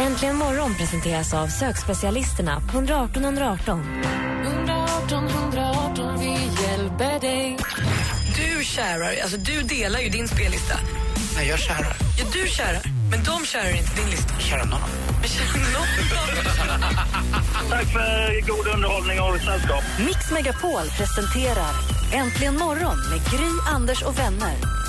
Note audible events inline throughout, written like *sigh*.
Äntligen morgon presenteras av sökspecialisterna på 118 118. 118 118, vi hjälper dig. Du kärar, alltså du delar ju din spellista. Nej, jag kärar. Ja, du kärar, men de kärar inte din lista. Kärar någon. Men kärar någon? Tack för god underhållning och sällskap. Mix Megapol presenterar Äntligen morgon med Gry, Anders och vänner.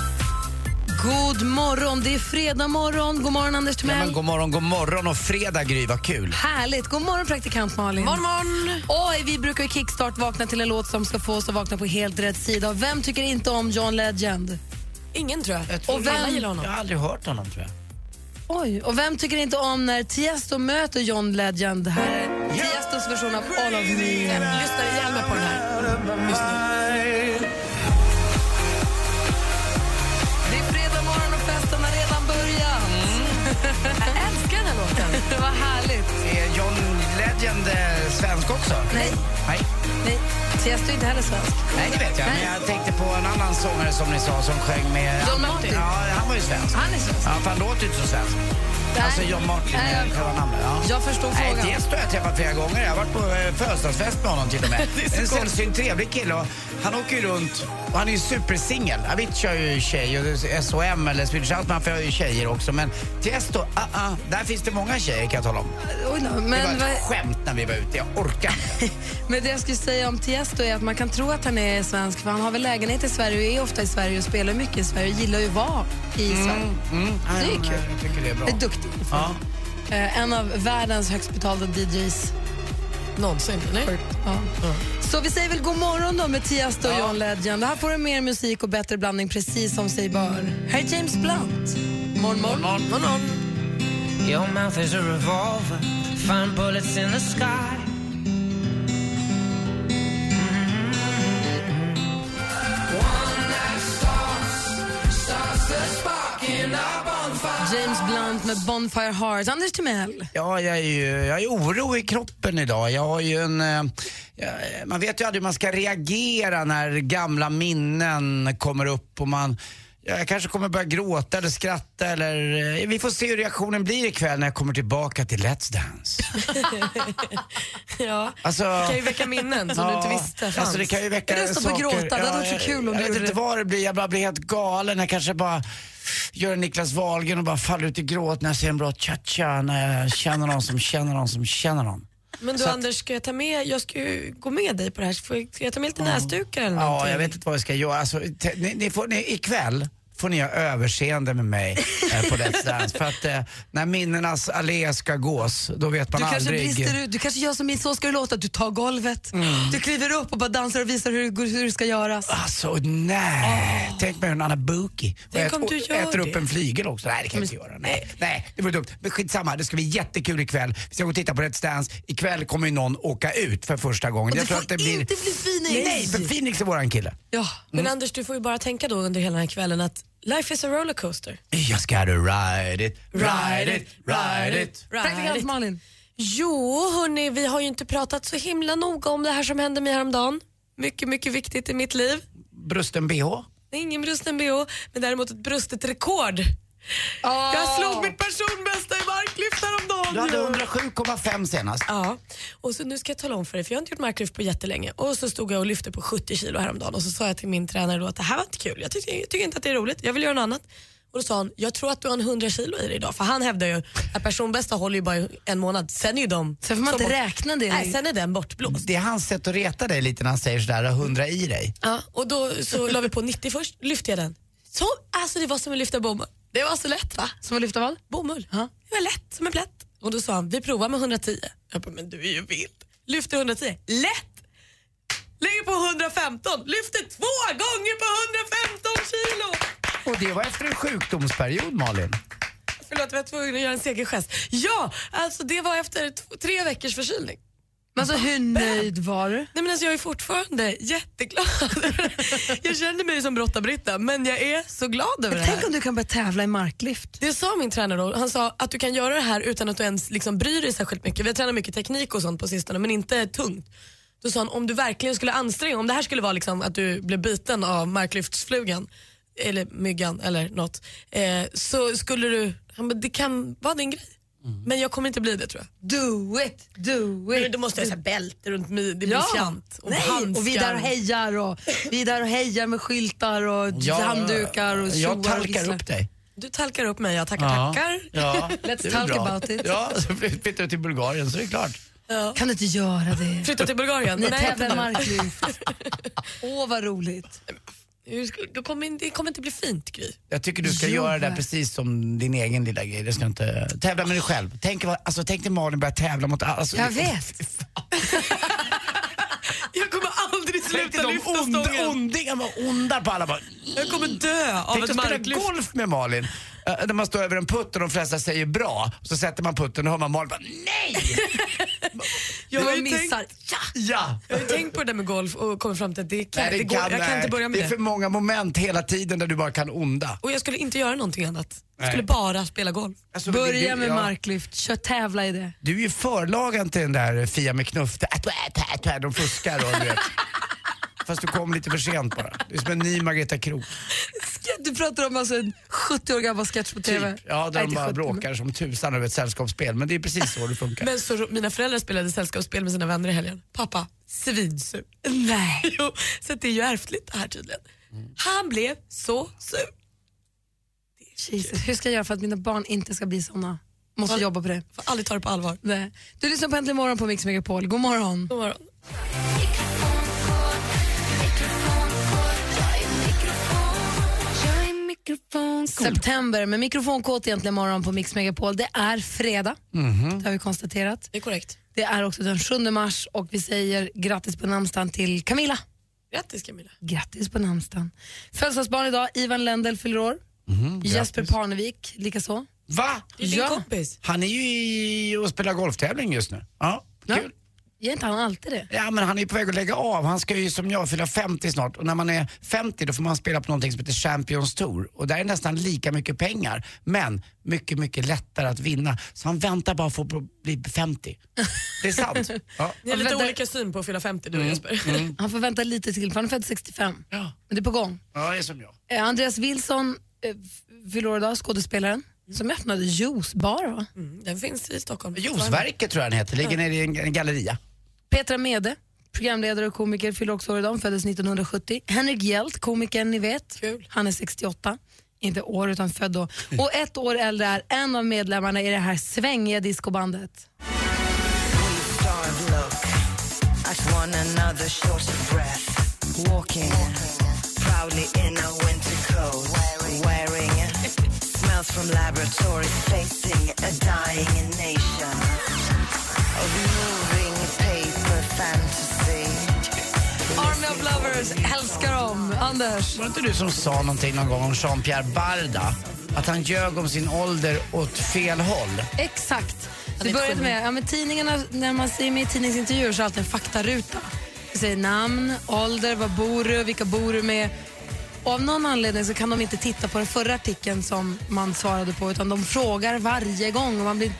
God morgon, det är fredag morgon. God morgon Anders Ja, Timell. men god morgon, god morgon och fredag Gry, vad kul. Härligt. God morgon praktikant Malin. Morgon, morgon. Oj, vi brukar ju kickstart vakna till en låt som ska få oss att vakna på helt rätt sida. Och Vem tycker inte om John Legend? Ingen tror jag. tror- Och vem- Alla gillar honom. Jag har aldrig hört honom tror jag. Oj, och vem tycker inte om när Tiesto möter John Legend? Här är Tiestos version av All of me. Jag lyssnar ihjäl mig på den här. Just nu. Härligt. Är John Legend eh, svensk också? Nej, Nej. nej. Tiesto är inte heller svensk. Nej, det vet jag. Men jag tänkte på en annan sångare som ni sa som sjöng med... John Martin. Ja, han var ju svensk. Han är svensk. Ja, för han låter ju inte så svensk. Alltså John Martin, Nej, jag- namnet. Ja. Jag förstår Nej, frågan. Tiesto har jag träffat flera gånger. Jag har varit på eh, födelsedagsfest med honom till och med. *laughs* en sällsynt trevlig kille. Och han åker ju runt och han är ju supersingel. Avicii har ju tjej och SOM eller Swedish House Mafia har ju tjejer också. Men Tiesto, ah, ah, där finns det många tjejer kan jag tala om. Oj då, Det var men, ett skämt när vi var ute. Jag orkar inte. *laughs* men det jag skulle säga om Tiesto är att man kan tro att han är svensk för han har väl lägenhet i Sverige och är ofta i Sverige och spelar mycket i Sverige och gillar ju att vara i Sverige. Mm, Det är ja, kul. Jag tycker det är bra. Är duktig. Ja. Eh, en av världens högst betalda DJs. Någonsin, eller? Ja. Så vi säger väl god morgon då med Tiesto och John Legend. Här får du mer musik och bättre blandning precis som sig bör. Här är James Blunt. Morgon, morgon. Morgon. Morgon. Your mouth is a revolver, find bullets in the sky. Bonfire Hearts. Anders Timell. Ja, jag är ju jag är oro i kroppen idag. Jag har ju en... eh, ja, man vet ju aldrig hur man ska reagera när gamla minnen kommer upp och man ja, Jag kanske kommer börja gråta eller skratta eller... eh, Vi får se hur reaktionen blir ikväll när jag kommer tillbaka till Let's Dance. *laughs* Ja. Alltså, Det kan ju väcka minnen som du inte visste fanns. Alltså det kan ju väcka Jag röstar på saker. gråta. Det hade varit så jag- kul om Jag du vet inte vad det blir. Jag bara blir helt galen. Jag kanske bara gör en Niklas Wahlgren och bara faller ut i gråt när jag ser en bra cha-cha, när jag känner någon som känner någon som känner någon. Men du Så Anders, ska jag ta med, jag ska ju gå med dig på det här. Ska jag ta med lite näsdukar eller Ja, någonting? jag vet inte vad jag ska göra. Alltså, ni, ni får, ni, ikväll får ni ha överseende med mig eh, på Let's Dance. För att eh, när minnenas allé ska gås, då vet man Du kanske aldrig. brister ut. Du kanske gör som i Så ska det låta. Du tar golvet, du kliver upp och bara dansar och visar hur, hur det ska göras. Alltså nej, tänk mig hur Anna Buki och ät, och äter upp det. en flygel också. Nej det kan jag inte göra. Nej, nej, det vore dumt. Men skitsamma, det ska bli jättekul ikväll. Vi ska gå och titta på Let's Dance. Ikväll kommer ju någon åka ut för första gången. Och det får inte bli Phoenix. Nej, för Phoenix är våran kille. Ja. Men Anders, du får ju bara tänka då under hela den här kvällen att life is a rollercoaster. Just gotta ride it, ride it, ride it. Praktikant Malin. Jo, hörni, vi har ju inte pratat så himla noga om det här som hände mig häromdagen. Mycket, mycket viktigt i mitt liv. Brusten bh. Ingen brusten bh, men däremot ett brustet rekord. Jag Du hade ju. 107,5 senast. Ja, och så nu ska jag tala om för dig, för jag har inte gjort marklyft på jättelänge. Och så stod jag och lyfte på 70 kilo häromdagen och så sa jag till min tränare då att det här var inte kul. Jag tycker, jag tycker inte att det är roligt, jag vill göra något annat. Och då sa han, jag tror att du har en 100 kilo i dig idag. För han hävdar ju att personbästa håller ju bara en månad, sen är ju de... Sen får man inte bort- räkna det. Nej, sen är den bortblåst. Det är hans sätt att reta dig lite när han säger sådär, 100 i dig. Ja, och då så la vi på 90 först, lyfte jag den. Så, alltså det var som att lyfta bomull. Det var så lätt va? Som att lyfta vad? Bomull. Det var lätt som en plätt. Och då sa han, vi provar med 110. Jag bara, men du är ju vild. Lyfter 110. Lätt! Lägger på 115. Lyfter två gånger på 115 kilo. Och det var efter en sjukdomsperiod Malin. Förlåt, jag var tvungen att göra en segergest. Ja, alltså det var efter tre veckors förkylning. Men alltså hur nöjd var du? Nej, men alltså, jag är fortfarande jätteglad. *laughs* jag känner mig som Brotta-Britta men jag är så glad över det här. Tänk om du kan börja tävla i marklyft. Det sa min tränare då. Han sa att du kan göra det här utan att du ens liksom bryr dig särskilt mycket. Vi har tränat mycket teknik och sånt på sistone men inte tungt. Då sa han om du verkligen skulle anstränga om det här skulle vara liksom att du blev biten av marklyftsflugan eller myggan eller något eh, så skulle du, han bara, det kan vara din grej. Men jag kommer inte bli det tror jag. Do it, do it. Men då måste jag ha bälte runt midjan, Ja. fjant och Nej, handskar. och vi där och hejar och vi där och hejar med skyltar och handdukar och Jag och talkar visslar. upp dig. Du talkar upp mig, jag tackar Ja. tackar. Ja, *laughs* Let's det talk bra. about it. Ja, så flyttar du till Bulgarien så är det klart. Kan du inte göra det? Flytta till Bulgarien? Ni Nej, tävlar marklyft. *laughs* Åh vad roligt. Då kommer, det kommer inte bli fint Gry. Jag tycker du ska Jo, göra det där precis som din egen lilla grej. Det ska inte tävla med dig själv. Tänk, alltså, tänk dig Malin börja tävla mot alltså, Jag vet. Jag kommer aldrig Tänk sluta de lyfta onda, stången. ondingar var onda på alla bara. Jag kommer dö av Tänk ett att spela marklyft. golf med Malin. Uh, när man står över en putt och de flesta säger bra, så sätter man putten och hör man Malin bara nej! *laughs* *laughs* Jag ju missar. tänkt, Ja. ja! jag har ju tänkt på det där med golf och kommit fram till att det, kan, Nej, det går, jag kan nej. inte börja med det det. är för många moment hela tiden där du bara kan onda. Och jag skulle inte göra någonting annat. Jag Nej. skulle bara spela golf. Alltså, Börja du- med ja. marklyft, kör tävla i det. Du är ju förlagen till den där Fia med knuff. De fuskar och du vet. *laughs* Fast du kom lite för sent bara. Det är som en ny Margareta Krook. Du pratar om alltså en 70 år gammal sketch på TV. Typ. Ja, där Nej, de bara 70, bråkar som tusan över ett sällskapsspel. Men det är precis så det funkar. Men så, mina föräldrar spelade sällskapsspel med sina vänner i helgen. Pappa, svinsur. Nej. *laughs* Jo, så det är ju ärftligt det här tydligen. Han blev så sur. Jesus. Hur ska jag göra för att mina barn inte ska bli såna? Måste Vad- jobba på det. Får aldrig ta det på allvar. Nej. Du lyssnar på Äntligen morgon på Mix Megapol. God morgon. God morgon. September med mikrofonkåt egentligen morgon på Mix Megapol. Det är fredag, det har vi konstaterat. Det är korrekt. Det är också den 7 mars och vi säger grattis på namnsdagen till Camilla. Grattis Camilla. Grattis på namnsdagen. Födelsedagsbarn idag, Ivan Lendl fyller år. Jesper Parnevik likaså. Va? Det är din Ja. kompis. Han är ju i och spelar golftävling just nu. Ja, Ja. Är inte han alltid det? Ja, men han är på väg att lägga av. Han ska ju som jag fylla 50 snart och när man är 50 då får man spela på någonting som heter Champions Tour och där är nästan lika mycket pengar men mycket, mycket lättare att vinna. Så han väntar bara på att bli 50. Det är sant. *laughs* Ja. Ni har lite olika syn på att fylla 50 du och Jesper. *laughs* Han får vänta lite till, för han är född 65. Ja. Men det är på gång. ja, det är som jag. Eh, Andreas Wilson eh, fyller år idag, skådespelaren, som öppnade Juicebar. Va? Mm, den finns i Stockholm. Juiceverket tror jag den heter, ligger nere i en, en galleria. Petra Mede, programledare och komiker, fyller också år idag. Föddes 1970. Henrik Hjelt, komikern ni vet. Kul. Han är 68. Inte år utan född då. Och ett år äldre är en av medlemmarna i det här svängiga discobandet. Walking proudly in a winter coat, smells from laboratories, facing a dying nation of moving paper fantasy. Army of Lovers, älskar dem. Anders? Var det inte du som sa någonting någon gång om Jean-Pierre Barda? Att han ljög om sin ålder åt fel håll. Exakt. Det började med, ja, men tidningarna, när man ser med i tidningsintervjuer så är det alltid en faktaruta. Det säger namn, ålder, var bor du, vilka bor du med. Och av någon anledning så kan de inte titta på den förra artikeln som man svarade på utan de frågar varje gång. Och man blir,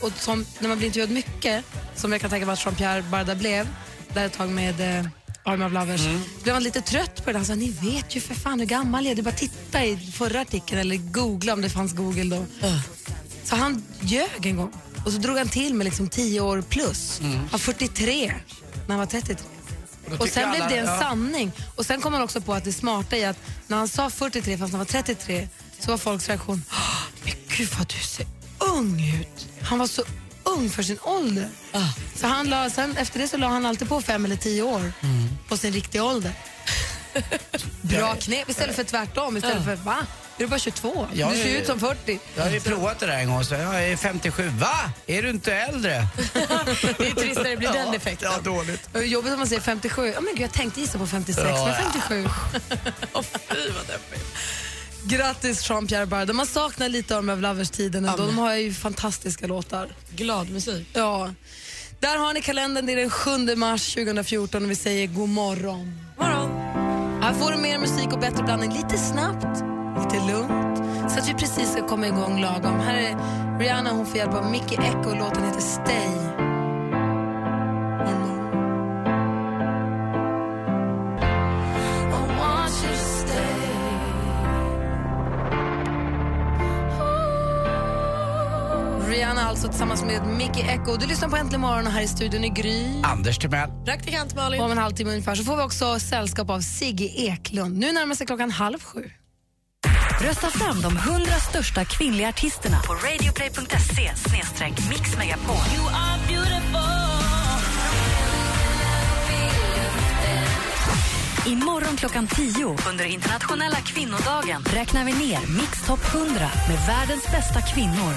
och som, när man blir intervjuad mycket, som jag kan tänka mig att Jean-Pierre Barda blev, där ett tag med eh, Army of Lovers, så blev man lite trött på det. Han sa, ni vet ju för fan hur gammal jag är. Det är bara titta i förra artikeln eller googla om det fanns Google då. Så han ljög en gång och så drog han till med liksom 10 år plus. Han var 43 när han var 33. Och sen blev det en ja. sanning. Och sen kom han också på att det smarta i att när han sa 43 fast han var 33 så var folks reaktion "Åh, Men gud vad du ser ung ut. Han var så ung för sin ålder. Så han la, sen, efter det så la han alltid på fem eller tio år på sin riktiga ålder. *laughs* Bra knep istället för tvärtom. Istället för va? Är du bara 22? Ja, du ser ja, ut som 40. Jag har ju provat det där en gång, så jag är 57. Va? Är du inte äldre? *laughs* Det är trist när det blir den effekten. Ja, dåligt. Jobbigt om man säger 57. Oh, men gud, jag tänkte gissa på 56, Ja, men ja. 57. Åh fy *laughs* vad deppigt. Grattis Jean-Pierre Barda. Man saknar lite av Lovers-tiden ändå. Ja, men- De har ju fantastiska låtar. Glad musik. Ja. Där har ni kalendern, det är den 7 mars 2014 och vi säger god morgon. morgon. Här får du mer musik och bättre blandning lite snabbt, lite lugnt så att vi precis ska komma igång lagom. Här är Rihanna, hon får hjälp av Mickey Echo och låten heter Stay. Rihanna alltså tillsammans med Mickey Echo. Du lyssnar på Äntligen morgon och här i studion i Gry. Anders Timell. Praktikant Malin. Om en halvtimme ungefär så får vi också sällskap av Sigge Eklund. Nu närmar sig klockan halv sju. Rösta fram de 100 största kvinnliga artisterna på radioplay.se mixmegapol. Imorgon klockan 10 under internationella kvinnodagen räknar vi ner Mix Top 100 med världens bästa kvinnor.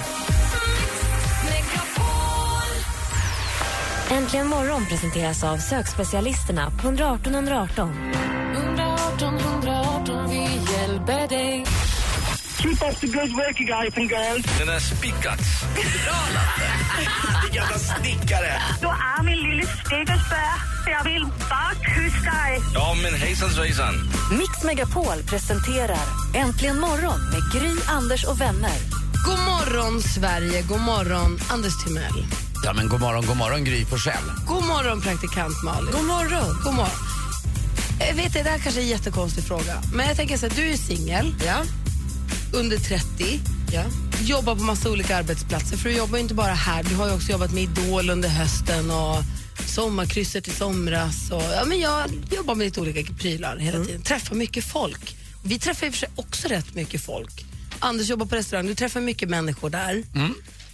Äntligen morgon presenteras av sökspecialisterna på 118 118. 118 118, vi hjälper dig. Keep up the good work you guys and girls. Den är spikats. Jävla snickare. Du är min lille stickersbär. Jag vill bara kyssa dig. Ja, men hejsan svejsan. Mix Megapol presenterar Äntligen morgon med Gry, Anders och vänner. God morgon, Sverige. God morgon, Anders Timell. Ja, men god morgon, god morgon Gry Forssell. God morgon, praktikant Malin. God morgon. God morgon. Jag vet, det här kanske är en jättekonstig fråga, men jag tänker så här, du är singel, Ja. Under 30, Ja. jobbar på massa olika arbetsplatser, för du jobbar inte bara här, du har ju också jobbat med Idol under hösten och Sommarkrysset i somras. Och, ja, men jag jobbar med lite olika prylar hela tiden, träffar mycket folk. Vi träffar i och för sig också rätt mycket folk. Anders jobbar på restaurang, du träffar mycket människor där.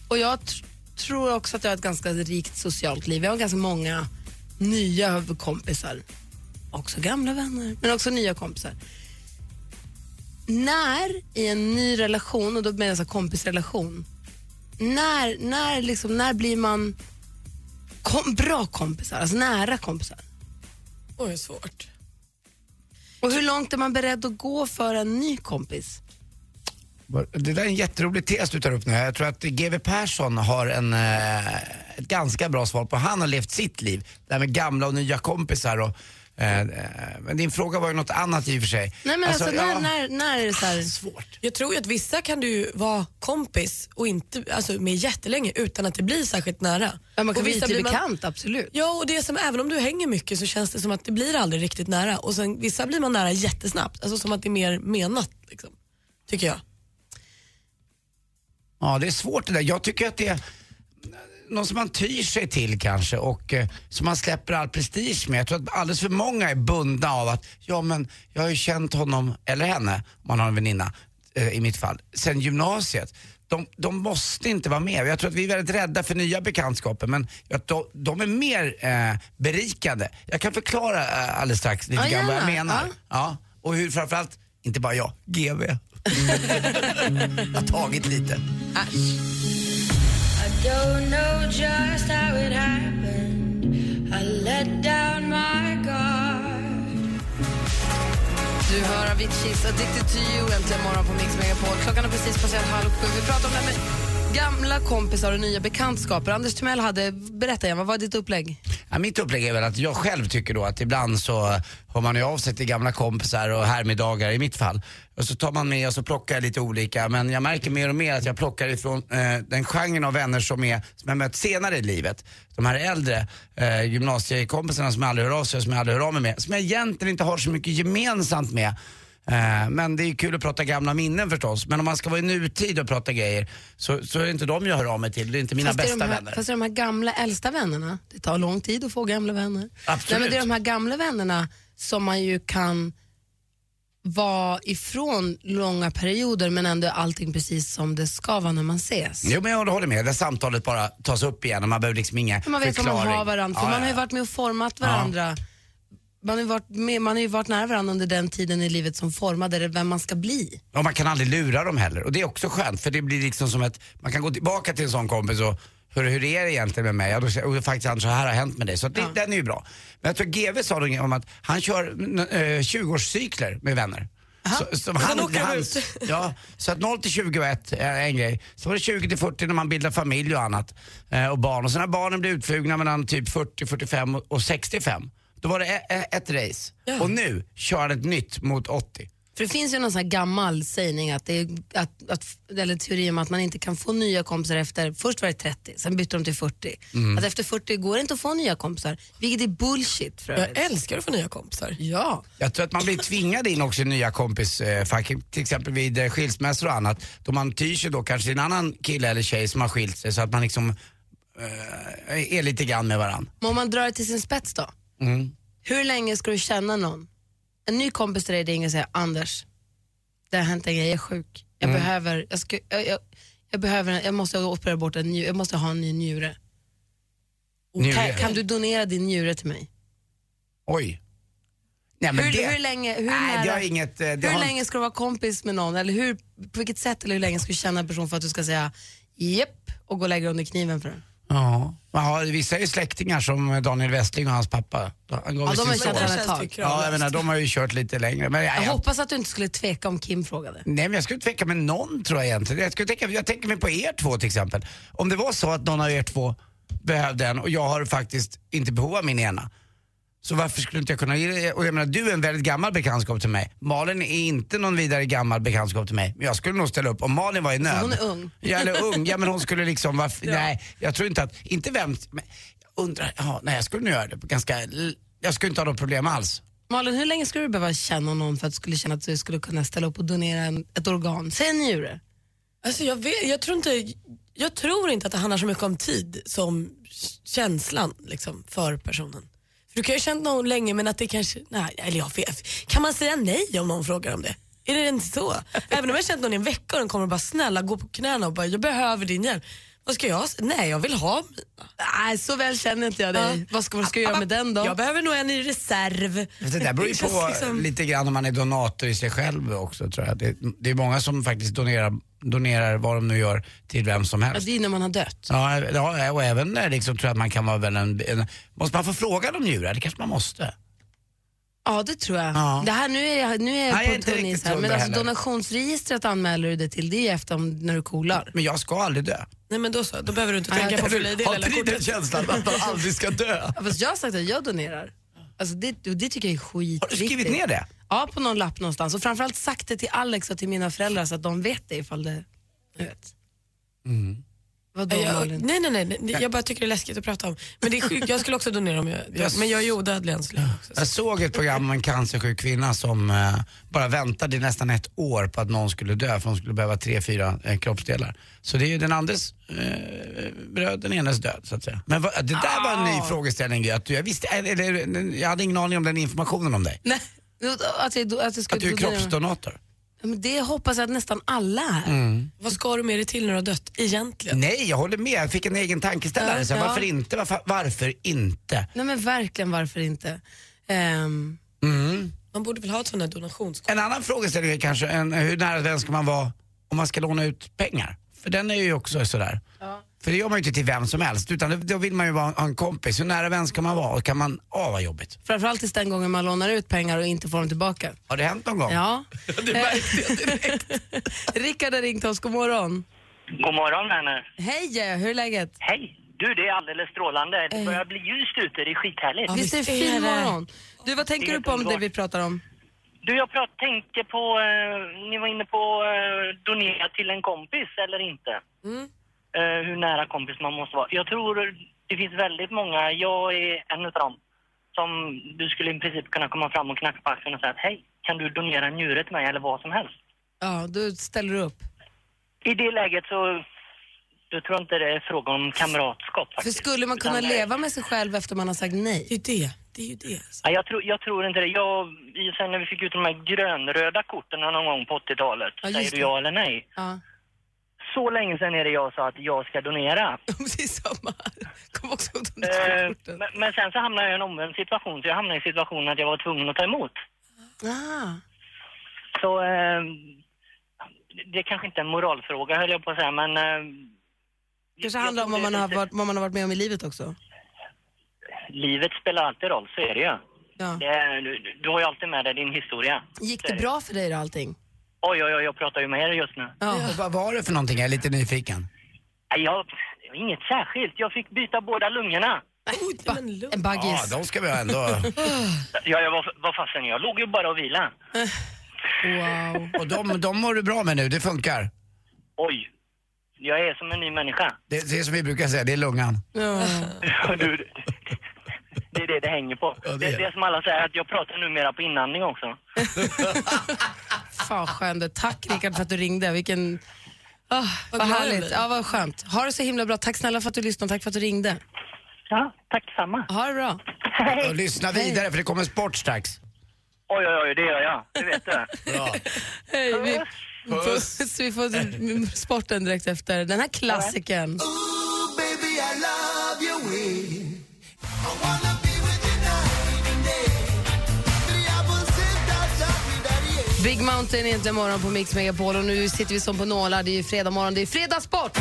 Och jag tr- tror också att jag har ett ganska rikt socialt liv. Jag har ganska många nya kompisar. Också gamla vänner, men också nya kompisar. När i en ny relation, och då menar jag så här kompisrelation, när, när, liksom, när blir man kom, bra kompisar, alltså nära kompisar? Oj, svårt. Och hur långt är man beredd att gå för en ny kompis? Det där är en jätterolig tes du tar upp nu. Jag tror att GW Persson har en, eh, ett ganska bra svar på. Han har levt sitt liv. Det här med gamla och nya kompisar. Och, men din fråga var ju något annat i och för sig. Nej, men alltså, när, ja, när, när är det så här... Svårt. Jag tror ju att vissa kan du vara kompis och inte, alltså, med jättelänge utan att det blir särskilt nära. Ja, man kan och bli vissa man- bekant, absolut. Ja, och det är som, även om du hänger mycket så känns det som att det blir aldrig riktigt nära. Och sen, vissa blir man nära jättesnabbt, alltså som att det är mer menat. Liksom, tycker jag. Ja, det är svårt det där. Jag tycker att det är någon som man tyr sig till kanske och eh, som man släpper all prestige med. Jag tror att alldeles för många är bundna av att, ja men jag har ju känt honom, eller henne, om man har en väninna, eh, i mitt fall, sen gymnasiet. De, de måste inte vara med. Jag tror att vi är väldigt rädda för nya bekantskaper men att de, de är mer eh, berikande. Jag kan förklara eh, alldeles strax lite grann vad jag menar. Ja. Och hur framförallt, inte bara jag, GV. *laughs* har tagit lite. I don't know just how it happened. I let down my guard. Du hör Aviciis Addicted to you äntligen morgon på Mix Megapol. Klockan är precis passerat halv sju. Vi pratar om det här med gamla kompisar och nya bekantskaper. Anders Timell hade, berätta igen, vad var ditt upplägg? Ja, mitt upplägg är väl att jag själv tycker då att ibland så hör man ju av sig till gamla kompisar och härmiddagar i mitt fall. Och så tar man med och så plockar jag lite olika men jag märker mer och mer att jag plockar ifrån eh, den genren av vänner som, är, som jag mött senare i livet. De här äldre eh, gymnasiekompisarna som jag aldrig hör av sig som jag aldrig hör av mig med. Som jag egentligen inte har så mycket gemensamt med. Eh, Men det är kul att prata gamla minnen förstås. Men om man ska vara i nutid och prata grejer så, så är det inte de jag hör av mig till. Det är inte mina fast, bästa här, vänner. fast det är de här gamla äldsta vännerna. Det tar lång tid att få gamla vänner. Absolut. Nej, men det är de här gamla vännerna som man ju kan vara ifrån långa perioder men ändå är allting precis som det ska vara när man ses. Jo men jag håller med, det samtalet bara tas upp igen och man behöver liksom inga man vet vad man förklaring. har varandra, för Ja, man har ju ja. varit med och format varandra. Man har, ju varit med, man har ju varit nära varandra under den tiden i livet som formade det, vem man ska bli. Och man kan aldrig lura dem heller. Och det är också skönt för det blir liksom som ett, man kan gå tillbaka till en sån kompis och hur, hur är det egentligen med mig? Ja, då, och faktiskt Anders, så här har hänt med dig. Så det, Ja. den är ju bra. Men jag tror GV sa någonting om att han kör eh, 20-årscykler med vänner. Så, som han, åker hans, ut. *laughs* ja, så att 0 till 21 är en grej. Så var det 20 till 40 när man bildar familj och annat. Eh, och barn. Och sen när barnen blir utflugna mellan typ 40, 45 och- och 65. Då var det e- e- ett race. Och nu kör han ett nytt mot 80. För det finns ju någon sån här gammal sägning, att det är, att, att, eller teori om att man inte kan få nya kompisar efter, först var det 30, sen bytte de till 40. Mm. Att efter 40 går det inte att få nya kompisar, vilket är bullshit för Jag älskar att få nya kompisar. Ja. Jag tror att man blir *laughs* tvingad in också i nya kompisfack, till exempel vid eh, skilsmässor och annat. Då man tyr sig då kanske till en annan kille eller tjej som har skilt sig så att man liksom eh, är lite grann med varandra. Men om man drar det till sin spets då, Mm. hur länge ska du känna någon? En ny kompis till dig ringer och säger Anders, det har hänt en grej, jag är sjuk. Jag Mm. behöver, jag, ska, jag, jag, jag behöver, jag måste operera bort en njure, jag måste ha en ny njure. Njure. Kan, kan du donera din njure till mig? Oj. Nej, men hur, det, hur länge, hur, nej, nära, det har inget... eh, Det hur har, länge ska du vara kompis med någon? Eller hur, på vilket sätt eller hur länge ska du känna en person för att du ska säga jepp och gå och lägga under kniven för den? Ja. ja, vissa är ju släktingar som Daniel Westling och hans pappa. Han gav Ja, ju de har son. varandra ett tag. Ja, jag menar, de har ju kört lite längre. Men, ja, Jag ja. hoppas att du inte skulle tveka om Kim frågade. Nej men jag skulle tveka med någon tror jag egentligen. Jag, skulle tänka, jag tänker mig på er två till exempel. Om det var så att någon av er två behövde en och jag har faktiskt inte behov av min ena. Så varför skulle inte jag kunna ge det? Och jag menar du är en väldigt gammal bekantskap till mig. Malin är inte någon vidare gammal bekantskap till mig. Men jag skulle nog ställa upp om Malin var i nöd. hon är ung. Ja, eller ung. Ja men hon skulle liksom, varför, *laughs* nej jag tror inte att, inte vem, men jag undrar, ja, nej jag skulle nog göra det ganska, jag skulle inte ha något problem alls. Malin, hur länge skulle du behöva känna någon för att du skulle känna att du skulle kunna ställa upp och donera en, ett organ? Säg en njure. Alltså jag, vet, jag, tror inte, jag tror inte att det handlar så mycket om tid som känslan liksom, för personen. Du kan ju känna någon länge men att det kanske, nej, eller jag vet, kan man säga nej om någon frågar om det? Är det inte så? *laughs* Även om jag känt någon i en vecka och den kommer och bara snälla gå på knäna och bara jag behöver din hjälp. Vad ska jag? Nej jag vill ha. Nej, så väl känner inte jag dig. Vad ska, vad ska jag göra med den då? Jag behöver nog en i reserv. Det där beror ju på liksom- lite grann om man är donator i sig själv också tror jag. Det, det är många som faktiskt donerar, donerar vad de nu gör till vem som Ja, helst. det är när man har dött. Ja, ja, och även när liksom, tror jag att man kan vara väl en, en... Måste man få fråga om njurar? Det kanske man måste. Ja, det tror jag. Ja. Det här, nu är jag, nu är jag Nej, jag är på inte tunn is här. Men alltså, donationsregistret anmäler du det till, det är efter om, när du coolar. Men jag ska aldrig dö. Nej men då så, då behöver du inte Nej, tänka på fylla i det Har inte ni den känslan att man aldrig ska dö? *laughs* Ja, fast jag har sagt att jag donerar. Alltså det, det tycker jag är skitviktigt. Har du skrivit ner det? Ja, på någon lapp någonstans. Och framförallt sagt det till Alex och till mina föräldrar så att de vet det ifall det... Jag vet. Vadå Nej, jag, Malin? nej, nej, nej, nej, jag bara tycker det är läskigt att prata om. Men det är sjukt, jag skulle också donera om jag Jag- Men jag är ju odödlig än så länge. Jag såg ett program om en cancersjuk kvinna som eh, bara väntade i nästan ett år på att någon skulle dö för hon skulle behöva tre, fyra eh, kroppsdelar. Så det är ju den andres eh, bröd, den enes död så att säga. Men vad, det där var en ny frågeställning. Att jag, visste, eller, jag hade ingen aning om den informationen om dig. Nej, att jag, att jag Att du är kroppsdonator. Ja, men Det hoppas jag att nästan alla är. Mm. Vad ska du med dig till när du har dött egentligen? Nej, jag håller med. Jag fick en egen tankeställare. Ja, så ja. Varför inte? Varför, varför inte? Nej men verkligen, varför inte? Ehm, Mm. Man borde väl ha ett sånt här donationskort? En annan frågeställning är kanske en, hur nära vän ska man vara om man ska låna ut pengar? För den är ju också sådär. För det gör man ju inte till vem som helst utan då- vill man ju vara, en kompis. Hur nära vän ska man vara? Och kan man, åh vad jobbigt. framförallt tills den gången man lånar ut pengar och inte får dem tillbaka. Har det hänt någon gång? Ja. *laughs* det märkte jag direkt. *laughs* Rickard har ringt oss, god morgon. God morgon vänner. Hej, hur är läget? Hej. Du, det är alldeles strålande. Det börjar bli ljust ute, det är skithärligt. Visst är det fin morgon? Du, vad tänker du på om det vi pratar om? Du, jag prat, tänker på, eh, ni var inne på eh, donera till en kompis eller inte. Mm. Eh, hur nära kompis man måste vara. Jag tror det finns väldigt många, jag är en utav dem, som du skulle i princip kunna komma fram och knacka på axeln och säga att hej, kan du donera en njure till mig eller vad som helst. Ja, då ställer du upp. I det läget så, då tror jag inte det är fråga om kamratskap För faktiskt. skulle man kunna Utan, leva med sig själv efter man har sagt nej? Det är ju det. Det är ju det. Ja, jag, tror, jag tror inte det. Jag, sen när vi fick ut de här grönröda korten någon gång på 80-talet, Ja, säger du det. ja eller nej? Ja. Så länge sedan är det jag sa att jag ska donera. *laughs* Precis samma här. Kom också ihåg de Eh, korten. men, men sen så hamnade jag i en omvänd situation, så jag hamnade i situationen att jag var tvungen att ta emot. Ah. Så eh, det är kanske inte är en moralfråga höll jag på att säga, men... Eh, kanske jag handlar om vad man, har varit, vad man har varit med om i livet också. Livet spelar alltid roll, så är det ju. Ja. Det, är- du, du har ju alltid med dig din historia. Gick det bra för dig då allting? Oj, oj, oj, jag pratar ju med er just nu. Och vad var det för någonting? Jag är lite nyfiken. Nej, Jag, inget särskilt. Jag fick byta båda lungorna. En baggis. Ja, de ska vi ha ändå. Ja, jag var, var fasen, jag låg ju bara och vila. *laughs* Wow. Och de, de mår du bra med nu, det funkar. Oj, jag är som en ny människa. Det, det är som vi brukar säga, det är lungan. Ja, *laughs* du, det- det är det det hänger på. det det, är det är som alla säger, att jag pratar numera på inandning också. *laughs* Fan skönt. Tack Rickard för att du ringde. Vilken... Oh, vad glad jag härligt. Ja, vad skönt. Ha det så himla bra. Tack snälla för att du lyssnade. Tack för att du ringde. Ja, tack detsamma. Ha det bra. Och lyssna vidare för det kommer sport strax. Oj, oj, oj, det gör jag. Det vet du. Bra. *laughs* Hej, vi, puss. *laughs* vi får sporten direkt efter den här klassikern. Big Mountain är inte morgon på Mix Megapol och nu sitter vi som på nålar. Det är ju fredag morgon, det är fredagssport.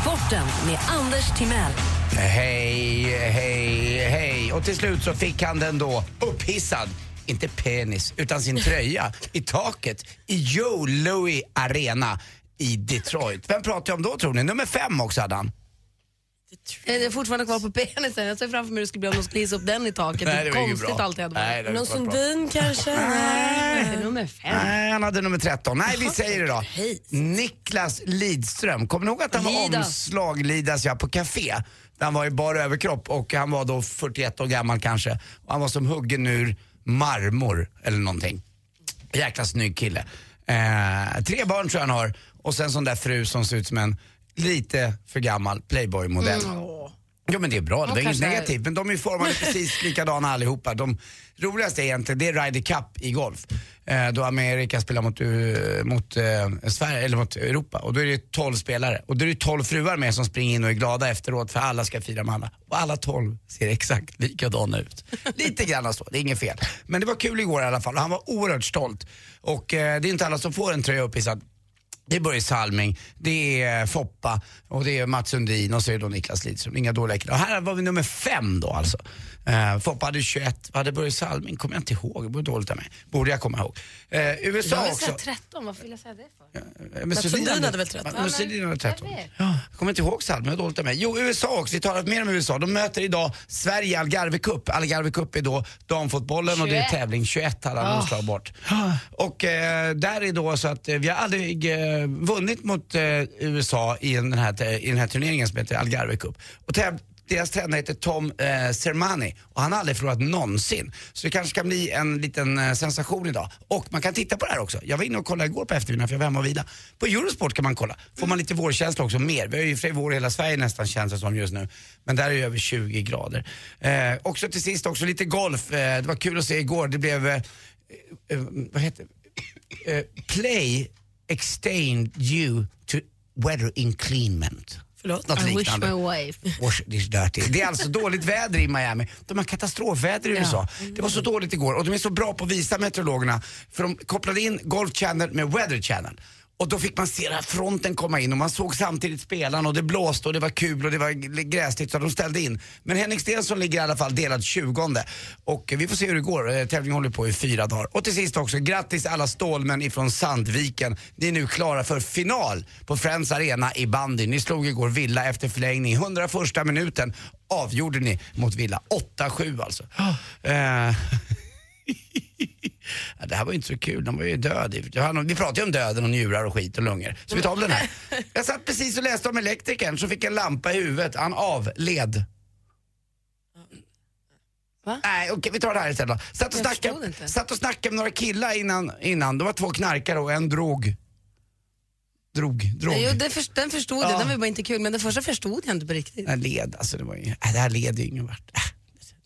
Sporten med Anders Timell. Hej, hej, hej. Och till slut så fick han den då upphissad, inte penis, utan sin tröja i taket i Joe Louis Arena i Detroit. Vem pratar jag om då tror ni? Nummer fem också hade han. Jag är fortfarande kvar på penisen. Jag ser framför mig hur det skulle bli om de skulle hissa upp den i taket. Nej, det det konstigt bra. allt det hade varit. Nej, det Någon. Sundin kanske? Nej, nummer fem. Nej, han hade nummer 13. Nej, vi säger det då. Niklas Lidström. Kommer ni ihåg att han var Lidas. omslag, Lidas ja, på café? Där han var i bara överkropp och han var då 41 år gammal kanske. Och han var som huggen ur marmor eller någonting. Jäkla snygg kille. Eh, tre barn tror jag han har och sen sån där fru som ser ut som en lite för gammal Playboy-modell. Mm, Jo men det är bra, det var inget negativt. Men de är formade *laughs* precis likadana allihopa. De roligaste är egentligen, det är Ryder Cup i golf. Eh, då Amerika spelar mot, eh, mot eh, Sverige, eller mot Europa. Och då är det 12 spelare. Och då är det 12 fruar med som springer in och är glada efteråt för alla ska fira med alla. Och alla 12 ser exakt likadana ut. *laughs* Lite grann så, det är inget fel. Men det var kul igår i alla fall och han var oerhört stolt. Och eh, det är inte alla som får en tröja upphissad. Det är Börje Salming, det är eh, Foppa och det är Mats Sundin och så är det då Niklas Lidström. Inga dåliga killar. Och här var vi nummer fem då alltså. Uh, Foppa hade 21, vad hade Börje Salming? Kommer jag inte ihåg, det var dåligt av mig. Borde jag komma ihåg. Uh, USA Jag vill också. säga 13, varför vill jag säga det för? Eh, men Sundin hade väl 13? Men Sundin hade 13. jag vet. Ja, jag kommer inte ihåg Salming, det var dåligt av mig. Jo, USA också, vi talar mer om USA. De möter idag Sverige i Algarve Cup. Algarve Cup är då damfotbollen och det är 21. tävling. 21 hade han omslag bort. Och eh, där är då så att eh, vi har aldrig eh, vunnit mot eh, USA i den, här, i den här turneringen som heter Algarve Cup. Och deras tränare heter Tom eh, Sermani och han har aldrig förlorat någonsin. Så det kanske kan bli en liten eh, sensation idag. Och man kan titta på det här också. Jag var inne och kollade igår på eftermiddagen för jag var hemma och vila. På Eurosport kan man kolla. Får man lite vårkänsla också, mer. Vi har ju i och för sig vår i hela Sverige nästan känns det som just nu. Men där är det över 20 grader. Eh, också till sist också lite golf. Eh, det var kul att se igår. Det blev, eh, eh, vad heter det? Eh, Play extend you to weather inclement. Förlåt? Något I wish liknande. my wife. Wash this dirty. Det är alltså dåligt väder i Miami. De har katastrofväder i USA. Det var så dåligt igår och de är så bra på att visa meteorologerna för de kopplade in Golf Channel med Weather Channel. Och då fick man se den här fronten komma in och man såg samtidigt spelarna och det blåste och det var kul och det var gräsligt så de ställde in. Men Henrik Stenson ligger i alla fall delad 20 och vi får se hur det går. Eh, Tävlingen håller på i fyra dagar. Och till sist också, grattis alla stålmän ifrån Sandviken. Ni är nu klara för final på Friends Arena i bandy. Ni slog igår Villa efter förlängning. 101 minuten avgjorde ni mot Villa. 8-7 alltså. Eh, *laughs* Ja, det här var ju inte så kul, de var ju död. Vi pratade ju om döden och njurar och skit och lungor. Så vi tar den här. *laughs* Jag satt precis och läste om elektrikern som fick en lampa i huvudet. Han avled. Va? Nej, okej vi tar det här istället då. Satt och, Jag snackade, satt och snackade med några killar innan, innan. Det var två knarkare och en drog. Drog, drog. Jo, det för, den förstod Ja. jag, den var bara inte kul. Men den första förstod jag inte på riktigt. Den led, alltså det var ju, äh, det här leder ju ingen vart.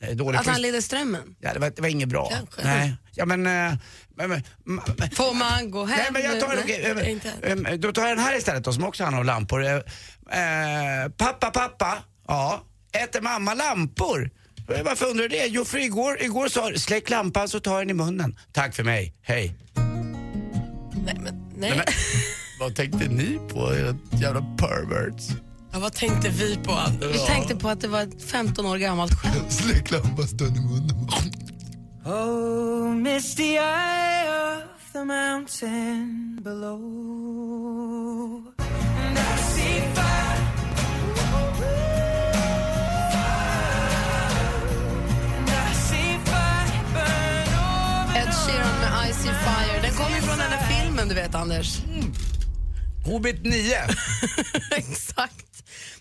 Är dåligt. Att han leder strömmen. Ja, det var, det var inget bra. Kanske. Nej. Ja, men, eh, men, men, Får man gå hem Nej, men jag tar, nu? okej, Nej, eh, inte. eh, då tar jag den här istället då, som också handlar om lampor. Eh, eh, pappa, pappa, ja, äter mamma lampor? Eh, Varför undrar du det? Jo, för igår, igår sa släck lampan så tar jag den i munnen. Tack för mig, hej. Nej, men, nej. Nej, men, vad tänkte ni på, era jävla perverts? Ja, vad tänkte vi på? Vi tänkte på att det var ett 15 år gammalt skämt. Släck lampastan i munnen. Oh, misty eye of the mountain below. And I see fire. And I see fire. Ed Sheeran med. Den kommer ju från den här filmen, du vet, Anders. Hobbit 9. *laughs* Exakt.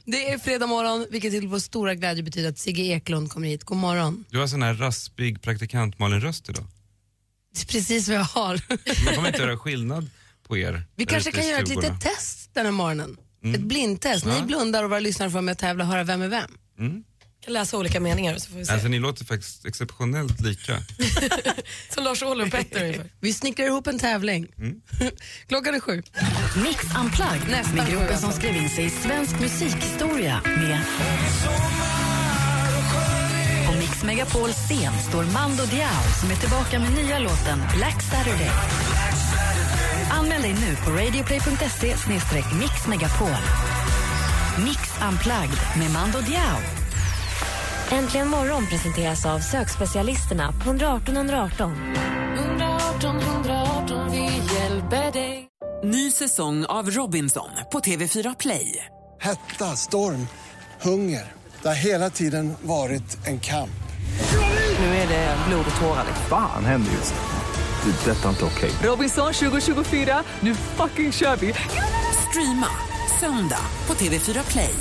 Det är fredag morgon, vilket till vår stora glädje betyder att Sigge Eklund kommer hit. God morgon. Du har sån här raspig praktikant Malin-röst idag. Det är precis vad jag har. Man kommer inte göra skillnad på er. Vi kanske kan göra ett litet test den här morgonen. Mm. Ett blindtest. Ni Ja. blundar och våra lyssnare får med att tävla och höra vem är vem. Mm. Kan läsa olika meningar så får vi se. Alltså ni låter faktiskt exceptionellt lika. *laughs* Som Lars Ohly och Petter ungefär. *laughs* Vi snickrar ihop en tävling. Mm. *laughs* Klockan är sju. Mix Unplugged Nästan med gruppen alltså. som skrev in sig i svensk musikhistoria med På Mix Megapols scen står Mando Diao som är tillbaka med nya låten Black Saturday. Anmäl dig nu på radioplay.se mixmegapol. Mix Unplugged med Mando Diao. Äntligen morgon presenteras av sökspecialisterna på 118 118. 118 118, vi hjälper dig. Ny säsong av Robinson på TV4 Play. Hetta, storm, hunger. Det har hela tiden varit en kamp. Nu är det blod och tårar. Fan händer just nu. Det. är Detta är inte okej. Robinson 2024, nu fucking kör vi! Streama söndag på TV4 Play.